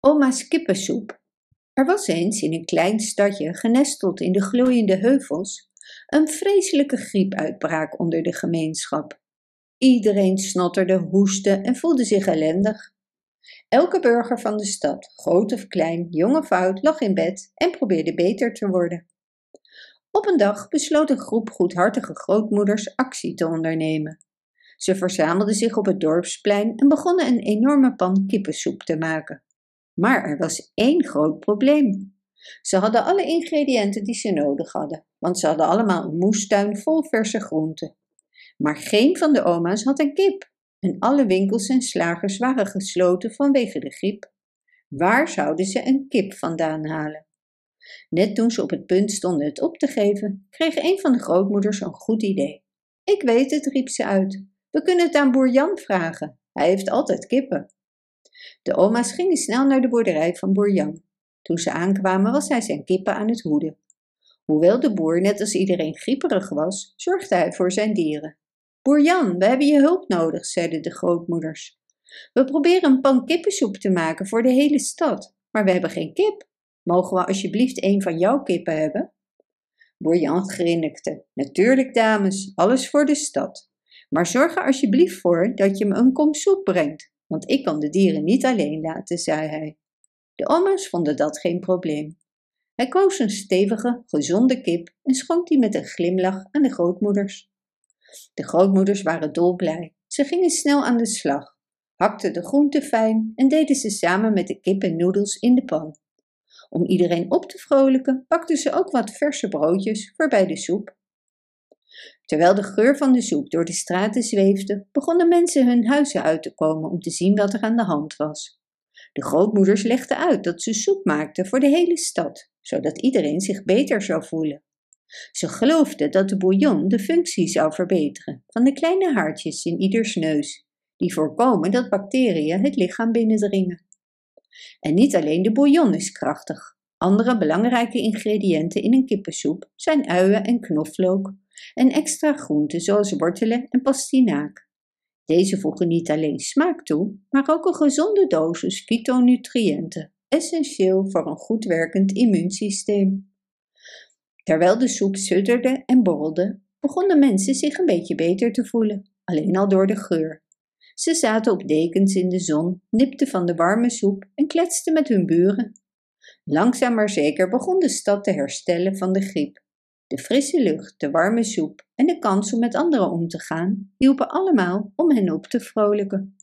Oma's kippensoep. Er was eens in een klein stadje, genesteld in de gloeiende heuvels, een vreselijke griepuitbraak onder de gemeenschap. Iedereen snotterde, hoestte en voelde zich ellendig. Elke burger van de stad, groot of klein, jong of oud, lag in bed en probeerde beter te worden. Op een dag besloot een groep goedhartige grootmoeders actie te ondernemen. Ze verzamelden zich op het dorpsplein en begonnen een enorme pan kippensoep te maken. Maar er was één groot probleem. Ze hadden alle ingrediënten die ze nodig hadden, want ze hadden allemaal een moestuin vol verse groenten. Maar geen van de oma's had een kip en alle winkels en slagers waren gesloten vanwege de griep. Waar zouden ze een kip vandaan halen? Net toen ze op het punt stonden het op te geven, kreeg een van de grootmoeders een goed idee. Ik weet het, riep ze uit. We kunnen het aan boer Jan vragen. Hij heeft altijd kippen. De oma's gingen snel naar de boerderij van boer Jan. Toen ze aankwamen was hij zijn kippen aan het hoeden. Hoewel de boer net als iedereen grieperig was, zorgde hij voor zijn dieren. Boer Jan, we hebben je hulp nodig, zeiden de grootmoeders. We proberen een pan kippensoep te maken voor de hele stad, maar we hebben geen kip. Mogen we alsjeblieft een van jouw kippen hebben? Boer Jan grinnikte. Natuurlijk, dames, alles voor de stad. Maar zorg er alsjeblieft voor dat je me een kom soep brengt, want ik kan de dieren niet alleen laten, zei hij. De oma's vonden dat geen probleem. Hij koos een stevige, gezonde kip en schonk die met een glimlach aan de grootmoeders. De grootmoeders waren dolblij. Ze gingen snel aan de slag, hakten de groenten fijn en deden ze samen met de kip en noedels in de pan. Om iedereen op te vrolijken, bakten ze ook wat verse broodjes voor bij de soep. Terwijl de geur van de soep door de straten zweefde, begonnen mensen hun huizen uit te komen om te zien wat er aan de hand was. De grootmoeders legden uit dat ze soep maakten voor de hele stad, zodat iedereen zich beter zou voelen. Ze geloofden dat de bouillon de functie zou verbeteren van de kleine haartjes in ieders neus, die voorkomen dat bacteriën het lichaam binnendringen. En niet alleen de bouillon is krachtig. Andere belangrijke ingrediënten in een kippensoep zijn uien en knoflook en extra groenten zoals wortelen en pastinaak. Deze voegen niet alleen smaak toe, maar ook een gezonde dosis fytonutriënten, essentieel voor een goed werkend immuunsysteem. Terwijl de soep sudderde en borrelde, begonnen mensen zich een beetje beter te voelen, alleen al door de geur. Ze zaten op dekens in de zon, nipten van de warme soep en kletsten met hun buren. Langzaam maar zeker begon de stad te herstellen van de griep. De frisse lucht, de warme soep en de kans om met anderen om te gaan hielpen allemaal om hen op te vrolijken.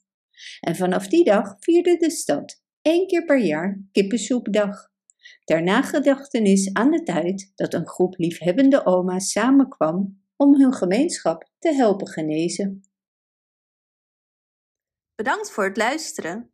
En vanaf die dag vierde de stad één keer per jaar kippensoepdag. Ter nagedachtenis aan de tijd dat een groep liefhebbende oma's samenkwam om hun gemeenschap te helpen genezen. Bedankt voor het luisteren.